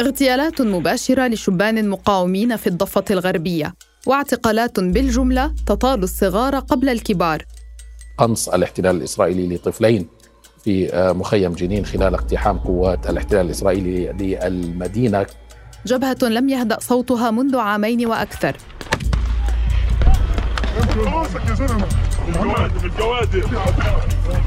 اغتيالات مباشرة لشبان مقاومين في الضفة الغربية واعتقالات بالجملة تطال الصغار قبل الكبار. قنص الاحتلال الإسرائيلي لطفلين في آه، مخيم جنين خلال اقتحام قوات الاحتلال الإسرائيلي للمدينة. جبهة لم يهدأ صوتها منذ عامين وأكثر.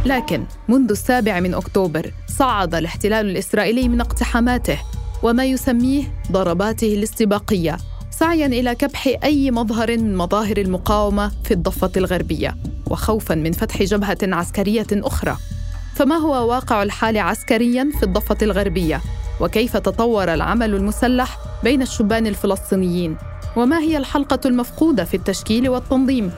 لكن منذ السابع من أكتوبر صعد الاحتلال الإسرائيلي من اقتحاماته. وما يسميه ضرباته الاستباقية سعيا إلى كبح أي مظهر من مظاهر المقاومة في الضفة الغربية وخوفا من فتح جبهة عسكرية أخرى. فما هو واقع الحال عسكريا في الضفة الغربية؟ وكيف تطور العمل المسلح بين الشبان الفلسطينيين؟ وما هي الحلقة المفقودة في التشكيل والتنظيم؟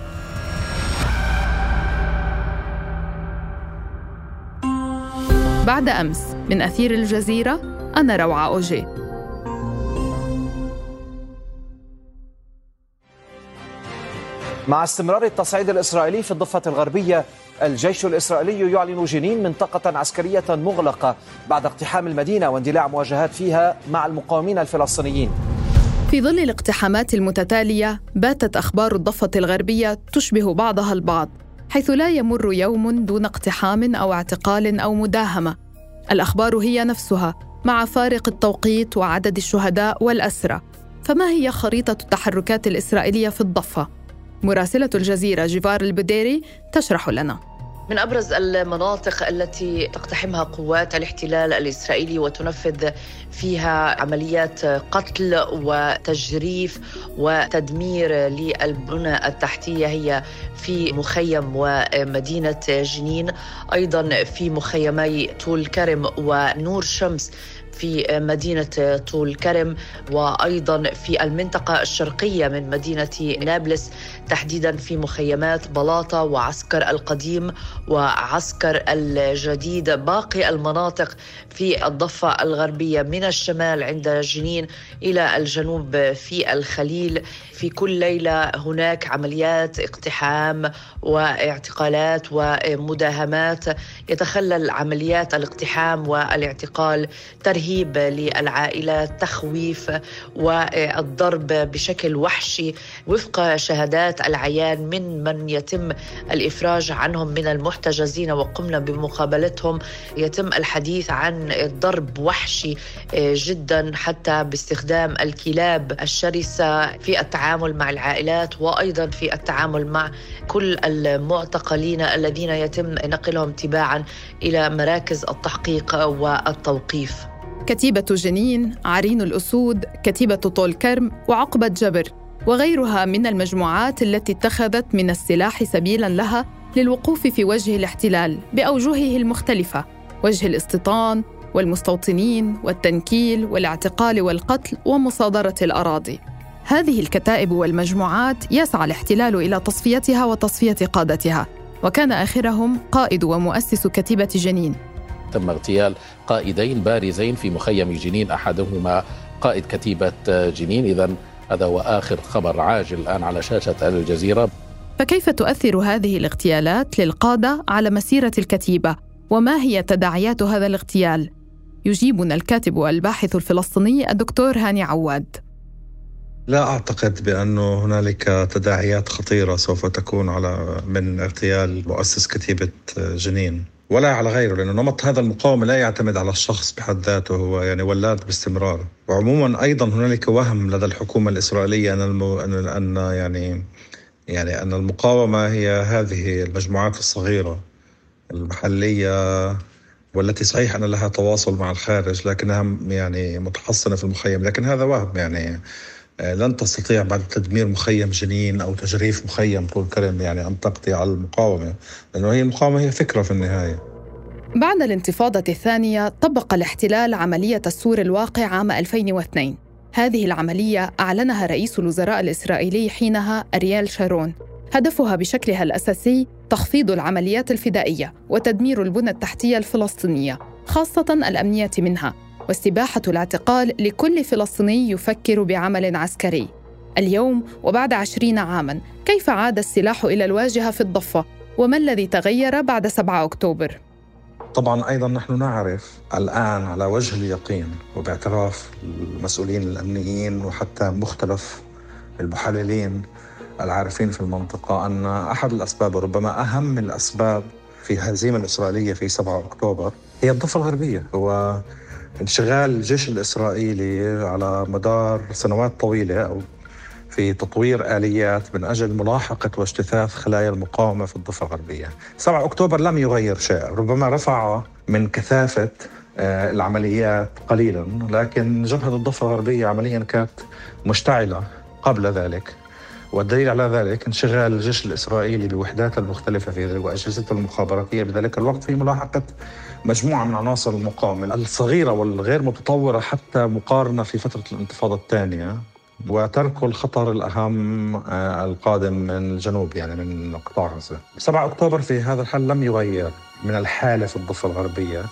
بعد أمس من أثير الجزيرة أنا روعة أوجي. مع استمرار التصعيد الإسرائيلي في الضفة الغربية الجيش الإسرائيلي يعلن جنين منطقة عسكرية مغلقة بعد اقتحام المدينة واندلاع مواجهات فيها مع المقاومين الفلسطينيين. في ظل الاقتحامات المتتالية باتت أخبار الضفة الغربية تشبه بعضها البعض حيث لا يمر يوم دون اقتحام أو اعتقال أو مداهمة. الأخبار هي نفسها. مع فارق التوقيت وعدد الشهداء والأسرى فما هي خريطة التحركات الإسرائيلية في الضفة؟ مراسلة الجزيرة جيفار البديري تشرح لنا من أبرز المناطق التي تقتحمها قوات الاحتلال الإسرائيلي وتنفذ فيها عمليات قتل وتجريف وتدمير للبنى التحتية هي في مخيم ومدينة جنين. أيضا في مخيمي طول كرم ونور شمس في مدينة طول كرم وأيضا في المنطقة الشرقية من مدينة نابلس تحديدا في مخيمات بلاطة وعسكر القديم وعسكر الجديد. باقي المناطق في الضفة الغربية من الشمال عند جنين إلى الجنوب في الخليل. في كل ليلة هناك عمليات اقتحام واعتقالات ومداهمات. يتخلل عمليات الاقتحام والاعتقال ترهيب للعائلات تخويف والضرب بشكل وحشي وفق شهادات العيان من من يتم الإفراج عنهم من المحتجزين وقمنا بمقابلتهم يتم الحديث عن ضرب وحشي جدا حتى باستخدام الكلاب الشرسة في التعامل مع العائلات وأيضا في التعامل مع كل المعتقلين الذين يتم نقلهم تباعا إلى مراكز التحقيق والتوقيف. كتيبة جنين، عرين الأسود، كتيبة طول كرم وعقبة جبر وغيرها من المجموعات التي اتخذت من السلاح سبيلا لها للوقوف في وجه الاحتلال بأوجهه المختلفة وجه الاستيطان والمستوطنين والتنكيل والاعتقال والقتل ومصادرة الأراضي. هذه الكتائب والمجموعات يسعى الاحتلال إلى تصفيتها وتصفية قادتها وكان آخرهم قائد ومؤسس كتيبة جنين. تم اغتيال قائدين بارزين في مخيم جنين أحدهما قائد كتيبة جنين اذا هذا هو آخر خبر عاجل الآن على شاشة الجزيرة فكيف تؤثر هذه الاغتيالات للقادة على مسيرة الكتيبة؟ وما هي تداعيات هذا الاغتيال؟ يجيبنا الكاتب والباحث الفلسطيني الدكتور هاني عواد لا أعتقد بانه هنالك تداعيات خطيرة سوف تكون على من اغتيال مؤسس كتيبة جنين ولا على غيره لأنه نمط هذا المقاومة لا يعتمد على الشخص بحد ذاته هو يعني ولاد باستمرار. وعموما أيضا هنالك وهم لدى الحكومة الإسرائيلية أن, المو... أن... يعني يعني أن المقاومة هي هذه المجموعات الصغيرة المحلية والتي صحيح أن لها تواصل مع الخارج لكنها يعني متحصنة في المخيم لكن هذا وهم يعني لن تستطيع بعد تدمير مخيم جنين أو تجريف مخيم طول كرم يعني أن تقضي على المقاومة لأنه هي المقاومة هي فكرة في النهاية. بعد الانتفاضة الثانية طبق الاحتلال عملية السور الواقع عام 2002 هذه العملية أعلنها رئيس الوزراء الإسرائيلي حينها أريال شارون. هدفها بشكلها الأساسي تخفيض العمليات الفدائية وتدمير البنى التحتية الفلسطينية خاصة الأمنية منها. واستباحة الاعتقال لكل فلسطيني يفكر بعمل عسكري اليوم وبعد عشرين عاماً كيف عاد السلاح إلى الواجهة في الضفة؟ وما الذي تغير بعد 7 أكتوبر؟ طبعا أيضا نحن نعرف الآن على وجه اليقين وباعتراف المسؤولين الأمنيين وحتى مختلف المحللين العارفين في المنطقة أن أحد الأسباب وربما أهم الأسباب في الهزيمة الإسرائيلية في 7 أكتوبر هي الضفة الغربية هو انشغال الجيش الإسرائيلي على مدار سنوات طويلة في تطوير آليات من أجل ملاحقة واجتثاث خلايا المقاومة في الضفة الغربية. 7 أكتوبر لم يغير شيء ربما رفع من كثافة آه، العمليات قليلا لكن جبهة الضفة الغربية عمليا كانت مشتعلة قبل ذلك. والدليل على ذلك انشغال الجيش الإسرائيلي بوحداته المختلفة في وأجهزته المخابراتية بذلك الوقت في ملاحقة مجموعة من عناصر المقاومة. الصغيرة والغير متطورة حتى مقارنة في فترة الانتفاضة الثانية وترك الخطر الأهم آه، القادم من الجنوب يعني من قطاع غزة. 7 أكتوبر في هذا الحال لم يغير من الحالة في الضفة الغربية.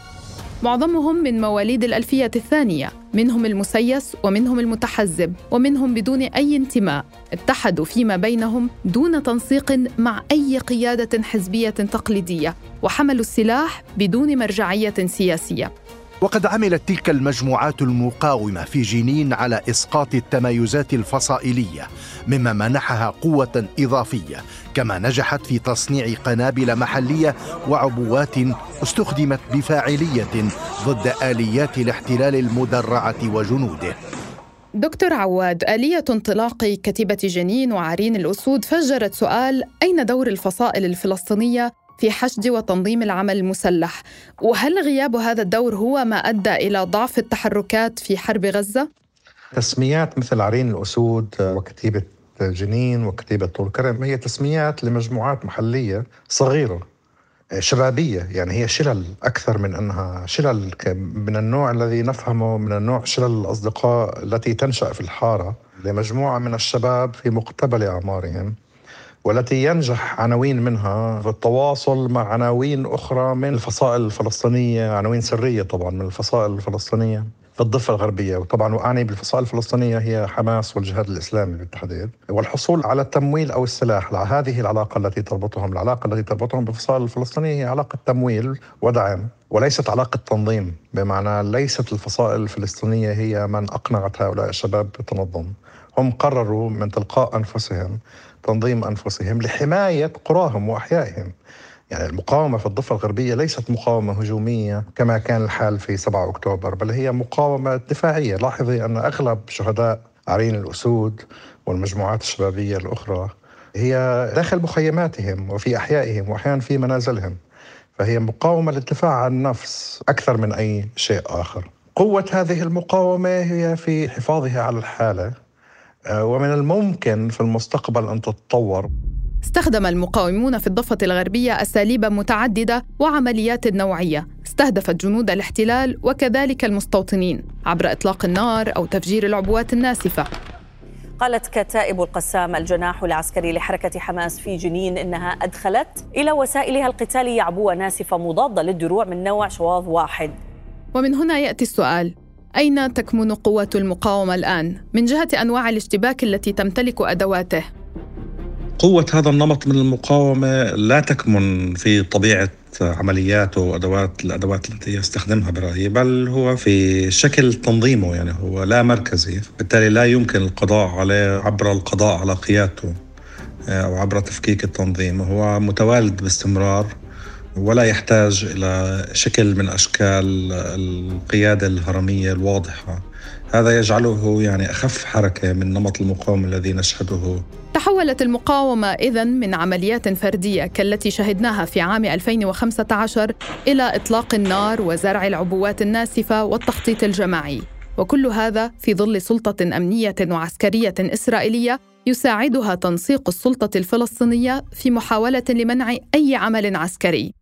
معظمهم من مواليد الألفية الثانية. منهم المسيس ومنهم المتحزب ومنهم بدون أي انتماء. اتحدوا فيما بينهم دون تنسيق مع أي قيادة حزبية تقليدية وحملوا السلاح بدون مرجعية سياسية. وقد عملت تلك المجموعات المقاومة في جنين على إسقاط التمايزات الفصائلية مما منحها قوة إضافية كما نجحت في تصنيع قنابل محلية وعبوات استخدمت بفاعلية ضد آليات الاحتلال المدرعة وجنوده. دكتور عواد آلية انطلاق كتيبة جنين وعرين الأسود فجرت سؤال أين دور الفصائل الفلسطينية؟ في حشد وتنظيم العمل المسلح. وهل غياب هذا الدور هو ما أدى إلى ضعف التحركات في حرب غزة؟ تسميات مثل عرين الأسود وكتيبة جنين وكتيبة طول كرم هي تسميات لمجموعات محلية صغيرة شبابية. يعني هي شلل أكثر من أنها شلل من النوع الذي نفهمه من النوع شلل الأصدقاء التي تنشأ في الحارة لمجموعة من الشباب في مقتبل أعمارهم. والتي ينجح عناوين منها في التواصل مع عناوين أخرى من الفصائل الفلسطينية عناوين سرية طبعا من الفصائل الفلسطينية في الضفة الغربية. وطبعا وأعني بالفصائل الفلسطينية هي حماس والجهاد الإسلامي بالتحديد. والحصول على التمويل أو السلاح هذه العلاقة التي تربطهم العلاقة التي تربطهم بالفصائل الفلسطينية هي علاقة تمويل ودعم وليست علاقة تنظيم. بمعنى ليست الفصائل الفلسطينية هي من أقنعت هؤلاء الشباب بالتنظم. هم قرروا من تلقاء أنفسهم تنظيم أنفسهم لحماية قراهم وأحيائهم. يعني المقاومة في الضفة الغربية ليست مقاومة هجومية كما كان الحال في 7 أكتوبر بل هي مقاومة دفاعية. لاحظي أن أغلب شهداء عرين الأسود والمجموعات الشبابية الأخرى هي داخل مخيماتهم وفي أحيائهم وأحيانا في منازلهم فهي مقاومة للدفاع عن النفس أكثر من أي شيء آخر. قوة هذه المقاومة هي في حفاظها على الحالة. ومن الممكن في المستقبل أن تتطور. استخدم المقاومون في الضفة الغربية أساليب متعددة وعمليات نوعية. استهدفت جنود الاحتلال وكذلك المستوطنين عبر إطلاق النار أو تفجير العبوات الناسفة. قالت كتائب القسام الجناح العسكري لحركة حماس في جنين إنها أدخلت إلى وسائلها القتالية عبوة ناسفة مضادة للدروع من نوع شواظ واحد. ومن هنا يأتي السؤال أين تكمن قوة المقاومة الآن؟ من جهة أنواع الاشتباك التي تمتلك أدواته؟ قوة هذا النمط من المقاومة لا تكمن في طبيعة عملياته وادوات الأدوات التي يستخدمها برايي بل هو في شكل تنظيمه يعني هو لا مركزي. بالتالي لا يمكن القضاء عليه عبر القضاء على قيادته آه، أو عبر تفكيك التنظيم. هو متوالد باستمرار ولا يحتاج إلى شكل من أشكال القيادة الهرمية الواضحة. هذا يجعله يعني أخف حركة من نمط المقاومة الذي نشهده. تحولت المقاومة إذا من عمليات فردية كالتي شهدناها في عام 2015 إلى إطلاق النار وزرع العبوات الناسفة والتخطيط الجماعي. وكل هذا في ظل سلطة أمنية وعسكرية إسرائيلية يساعدها تنسيق السلطة الفلسطينية في محاولة لمنع أي عمل عسكري.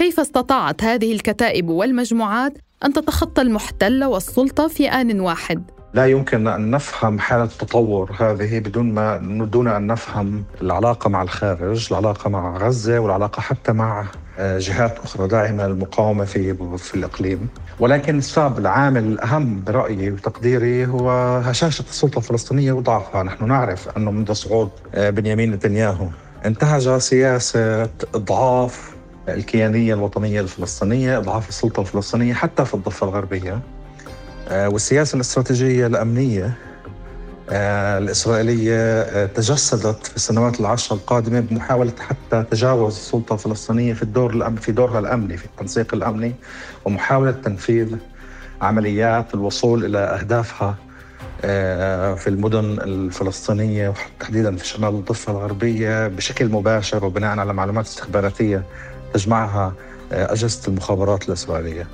كيف استطاعت هذه الكتائب والمجموعات أن تتخطى المحتل والسلطة في آن واحد؟ لا يمكن أن نفهم حالة التطور هذه بدون ما دون أن نفهم العلاقة مع الخارج، العلاقة مع غزة والعلاقة حتى مع آه، جهات أخرى داعمة للمقاومة في في الإقليم ولكن السبب العامل الأهم برأيي وتقديري هو هشاشة السلطة الفلسطينية وضعفها نحن نعرف أنه منذ صعود آه، بنيامين نتنياهو انتهج سياسة إضعاف الكيانية الوطنية الفلسطينية إضعاف السلطة الفلسطينية حتى في الضفة الغربية. آه، والسياسة الاستراتيجية الأمنية آه، الإسرائيلية آه، تجسدت في السنوات العشر القادمة بمحاولة حتى تجاوز السلطة الفلسطينية في الدور الأمن في دورها الأمني في التنسيق الأمني ومحاولة تنفيذ عمليات الوصول إلى أهدافها في المدن الفلسطينية وتحديدا في شمال الضفة الغربية بشكل مباشر وبناء على معلومات استخباراتية تجمعها أجهزة المخابرات الإسرائيلية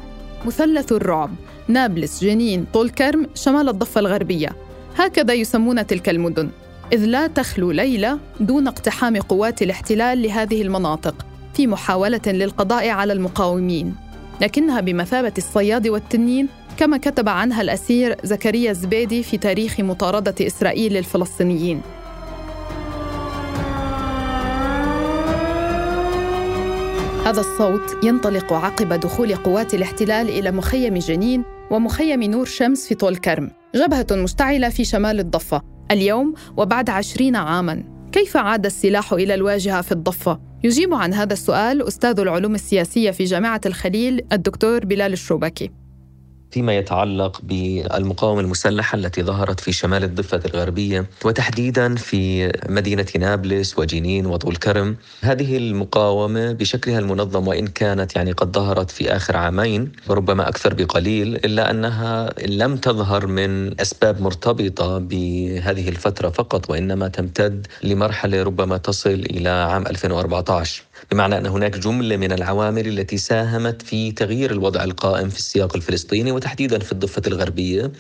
مثلث الرعب نابلس جنين طول كرم شمال الضفة الغربية. هكذا يسمون تلك المدن. إذ لا تخلو ليلة دون اقتحام قوات الاحتلال لهذه المناطق في محاولة للقضاء على المقاومين. لكنها بمثابة الصياد والتنين كما كتب عنها الأسير زكريا الزبيدي في تاريخ مطاردة إسرائيل للفلسطينيين. هذا الصوت ينطلق عقب دخول قوات الاحتلال إلى مخيم جنين ومخيم نور شمس في طول كرم جبهة مشتعلة في شمال الضفة اليوم وبعد عشرين عاماً كيف عاد السلاح إلى الواجهة في الضفة؟ يجيب عن هذا السؤال أستاذ العلوم السياسية في جامعة الخليل الدكتور بلال الشوبكي فيما يتعلق بالمقاومة المسلحة التي ظهرت في شمال الضفة الغربية وتحديدا في مدينة نابلس وجنين وطول كرم. هذه المقاومة بشكلها المنظم وإن كانت يعني قد ظهرت في آخر عامين وربما أكثر بقليل إلا أنها لم تظهر من أسباب مرتبطة بهذه الفترة فقط وإنما تمتد لمرحلة ربما تصل إلى عام 2014 بمعنى أن هناك جملة من العوامل التي ساهمت في تغيير الوضع القائم في السياق الفلسطيني وتحديدا في الضفة الغربية.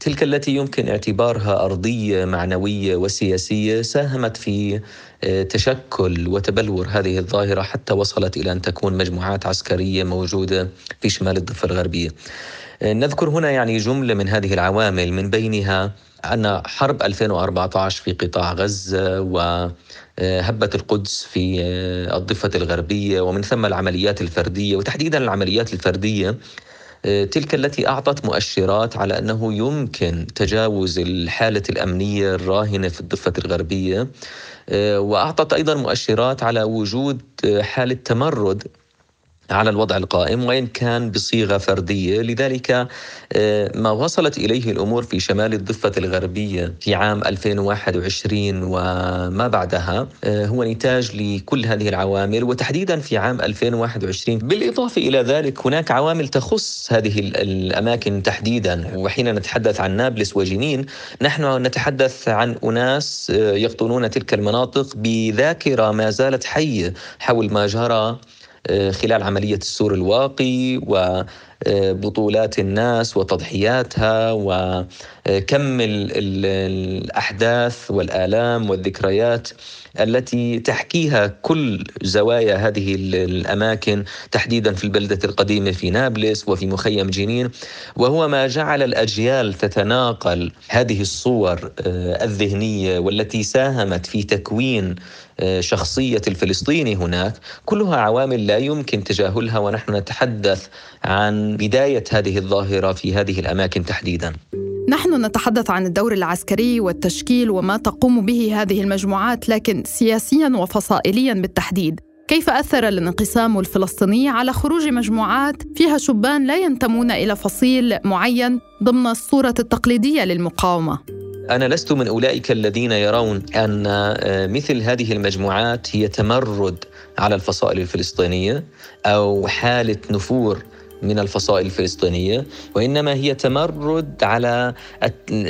تلك التي يمكن اعتبارها أرضية معنوية وسياسية ساهمت في آه، تشكل وتبلور هذه الظاهرة حتى وصلت إلى أن تكون مجموعات عسكرية موجودة في شمال الضفة الغربية. آه، نذكر هنا يعني جملة من هذه العوامل من بينها أن حرب 2014 في قطاع غزة وهبة القدس في الضفة الغربية ومن ثم العمليات الفردية وتحديدا العمليات الفردية تلك التي أعطت مؤشرات على أنه يمكن تجاوز الحالة الأمنية الراهنة في الضفة الغربية وأعطت أيضا مؤشرات على وجود حالة تمرد على الوضع القائم وإن كان بصيغة فردية. لذلك آه، ما وصلت إليه الأمور في شمال الضفة الغربية في عام 2021 وما بعدها آه، هو نتاج لكل هذه العوامل. وتحديدا في عام 2021 بالإضافة إلى ذلك هناك عوامل تخص هذه الأماكن تحديدا. وحين نتحدث عن نابلس وجنين نحن نتحدث عن أناس آه، يقطنون تلك المناطق بذاكرة ما زالت حية حول ما جرى خلال عملية السور الواقي وبطولات الناس وتضحياتها وكم الأحداث والآلام والذكريات التي تحكيها كل زوايا هذه الأماكن تحديدا في البلدة القديمة في نابلس وفي مخيم جنين. وهو ما جعل الأجيال تتناقل هذه الصور آه، الذهنية والتي ساهمت في تكوين شخصية الفلسطيني هناك. كلها عوامل لا يمكن تجاهلها ونحن نتحدث عن بداية هذه الظاهرة في هذه الأماكن تحديدا. نحن نتحدث عن الدور العسكري والتشكيل وما تقوم به هذه المجموعات لكن سياسيا وفصائليا بالتحديد. كيف أثر الانقسام الفلسطيني على خروج مجموعات فيها شبان لا ينتمون إلى فصيل معين ضمن الصورة التقليدية للمقاومة؟ أنا لست من أولئك الذين يرون أن آه، مثل هذه المجموعات هي تمرد على الفصائل الفلسطينية أو حالة نفور من الفصائل الفلسطينية وإنما هي تمرد على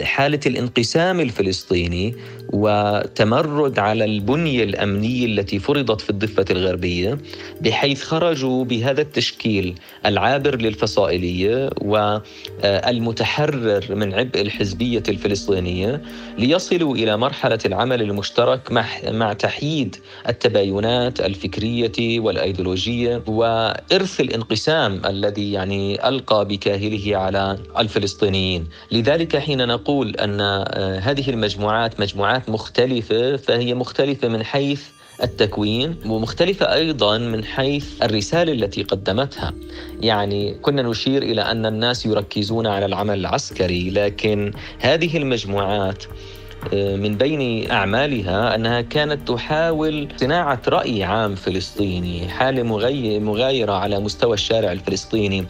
حالة الانقسام الفلسطيني وتمرد على البنية الأمنية التي فرضت في الضفة الغربية بحيث خرجوا بهذا التشكيل العابر للفصائلية والمتحرر من عبء الحزبية الفلسطينية ليصلوا إلى مرحلة العمل المشترك مع مع تحييد التباينات الفكرية والأيديولوجية وإرث الانقسام الذي يعني ألقى بكاهله على الفلسطينيين، لذلك حين نقول أن آه، هذه المجموعات مجموعات مختلفة فهي مختلفة من حيث التكوين ومختلفة أيضا من حيث الرسالة التي قدمتها. يعني كنا نشير إلى أن الناس يركزون على العمل العسكري لكن هذه المجموعات من بين أعمالها أنها كانت تحاول صناعة رأي عام فلسطيني حالة مغايرة على مستوى الشارع الفلسطيني.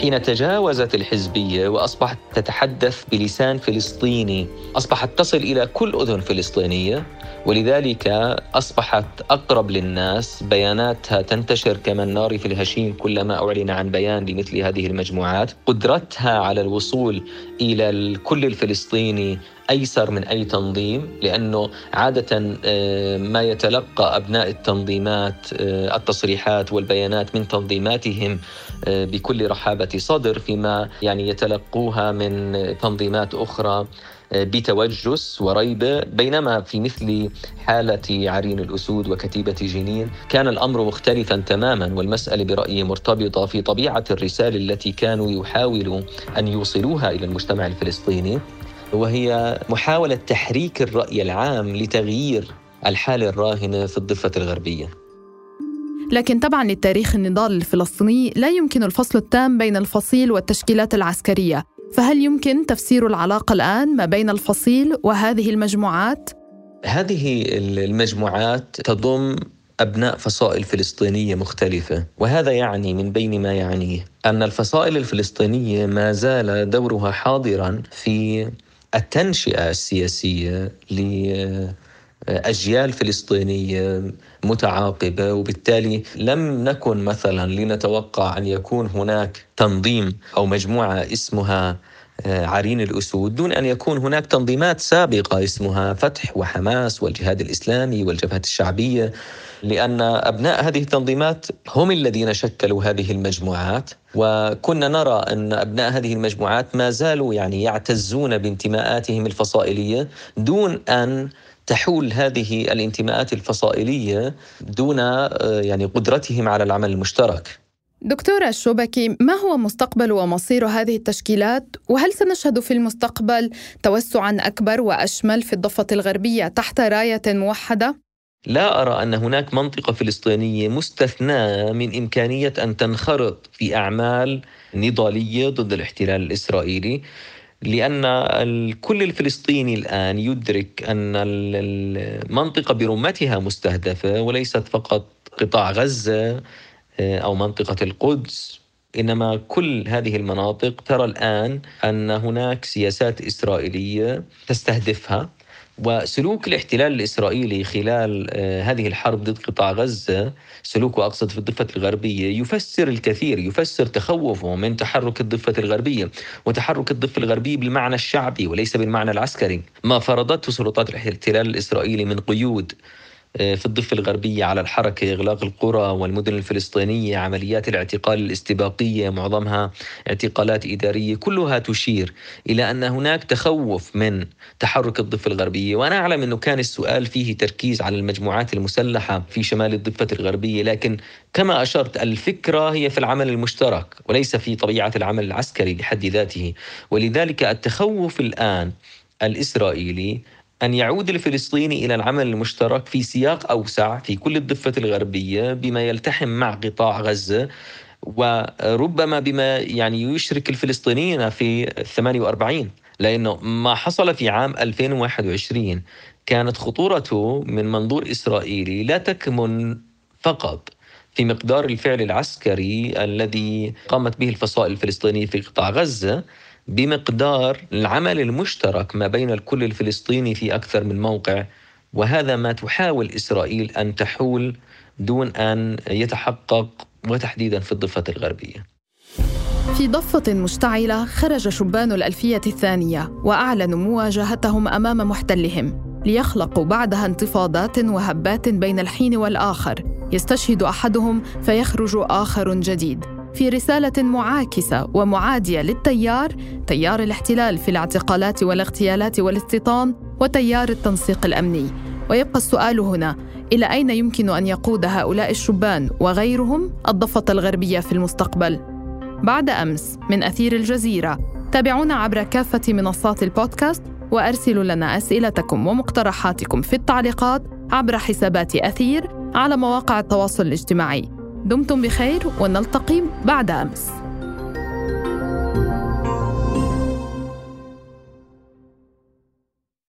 حين تجاوزت الحزبية وأصبحت تتحدث بلسان فلسطيني أصبحت تصل إلى كل أذن فلسطينية ولذلك أصبحت أقرب للناس. بياناتها تنتشر كما النار في الهشيم كلما أعلن عن بيان لمثل هذه المجموعات. قدرتها على الوصول إلى الكل الفلسطيني أيسر من أي تنظيم لأنه عادة آه، ما يتلقى أبناء التنظيمات آه، التصريحات والبيانات من تنظيماتهم آه، بكل رحابة صدر فيما يعني يتلقوها من تنظيمات أخرى بتوجس وريبة بينما في مثل حالة عرين الأسود وكتيبة جنين كان الأمر مختلفا تماما والمسألة برأيي مرتبطة في طبيعة الرسالة التي كانوا يحاولوا أن يوصلوها إلى المجتمع الفلسطيني. وهي محاولة تحريك الرأي العام لتغيير الحالة الراهنة في الضفة الغربية. لكن تبعا للتاريخ النضال الفلسطيني لا يمكن الفصل التام بين الفصيل والتشكيلات العسكرية. فهل يمكن تفسير العلاقة الآن ما بين الفصيل وهذه المجموعات؟ هذه المجموعات تضم أبناء فصائل فلسطينية مختلفة. وهذا يعني من بين ما يعنيه أن الفصائل الفلسطينية ما زال دورها حاضرا في التنشئة السياسية لأجيال فلسطينية متعاقبة وبالتالي لم نكن مثلا لنتوقع أن يكون هناك تنظيم أو مجموعة اسمها عرين الأسود دون أن يكون هناك تنظيمات سابقة اسمها فتح وحماس والجهاد الإسلامي والجبهة الشعبية لأن أبناء هذه التنظيمات هم الذين شكلوا هذه المجموعات. وكنا نرى أن أبناء هذه المجموعات ما زالوا يعني يعتزون بانتماءاتهم الفصائلية دون أن تحول هذه الانتماءات الفصائلية دون آه، يعني قدرتهم على العمل المشترك. دكتورة الشوبكي ما هو مستقبل ومصير هذه التشكيلات وهل سنشهد في المستقبل توسعا أكبر وأشمل في الضفة الغربية تحت راية موحدة؟ لا أرى أن هناك منطقة فلسطينية مستثناة من إمكانية أن تنخرط في أعمال نضالية ضد الاحتلال الإسرائيلي لأن الكل الفلسطيني الآن يدرك أن المنطقة برمتها مستهدفة وليست فقط قطاع غزة آه، أو منطقة القدس. إنما كل هذه المناطق ترى الآن أن هناك سياسات إسرائيلية تستهدفها وسلوك الاحتلال الإسرائيلي خلال آه، هذه الحرب ضد قطاع غزة سلوكه أقصد في الضفة الغربية يفسر الكثير يفسر تخوفه من تحرك الضفة الغربية. وتحرك الضفة الغربية بالمعنى الشعبي وليس بالمعنى العسكري. ما فرضته سلطات الاحتلال الإسرائيلي من قيود في الضفة الغربية على الحركة إغلاق القرى والمدن الفلسطينية عمليات الاعتقال الاستباقية معظمها اعتقالات إدارية كلها تشير إلى أن هناك تخوف من تحرك الضفة الغربية. وأنا أعلم أنه كان السؤال فيه تركيز على المجموعات المسلحة في شمال الضفة الغربية لكن كما أشرت الفكرة هي في العمل المشترك وليس في طبيعة العمل العسكري بحد ذاته. ولذلك التخوف الآن الإسرائيلي أن يعود الفلسطيني إلى العمل المشترك في سياق أوسع في كل الضفة الغربية بما يلتحم مع قطاع غزة وربما بما يعني يشرك الفلسطينيين في 48 لأنه ما حصل في عام 2021 كانت خطورته من منظور إسرائيلي لا تكمن فقط في مقدار الفعل العسكري الذي قامت به الفصائل الفلسطينية في قطاع غزة بمقدار العمل المشترك ما بين الكل الفلسطيني في أكثر من موقع وهذا ما تحاول إسرائيل أن تحول دون أن يتحقق وتحديدا في الضفة الغربية. في ضفة مشتعلة خرج شبان الألفية الثانية وأعلنوا مواجهتهم أمام محتلهم ليخلقوا بعدها انتفاضات وهبات بين الحين والآخر يستشهد أحدهم فيخرج آخر جديد في رسالة معاكسة ومعادية للتيار تيار الاحتلال في الاعتقالات والاغتيالات والاستيطان وتيار التنسيق الأمني. ويبقى السؤال هنا إلى أين يمكن أن يقود هؤلاء الشبان وغيرهم الضفة الغربية في المستقبل؟ بعد أمس من أثير الجزيرة. تابعونا عبر كافة منصات البودكاست وأرسلوا لنا أسئلتكم ومقترحاتكم في التعليقات عبر حسابات أثير على مواقع التواصل الاجتماعي. دمتم بخير ونلتقي بعد أمس.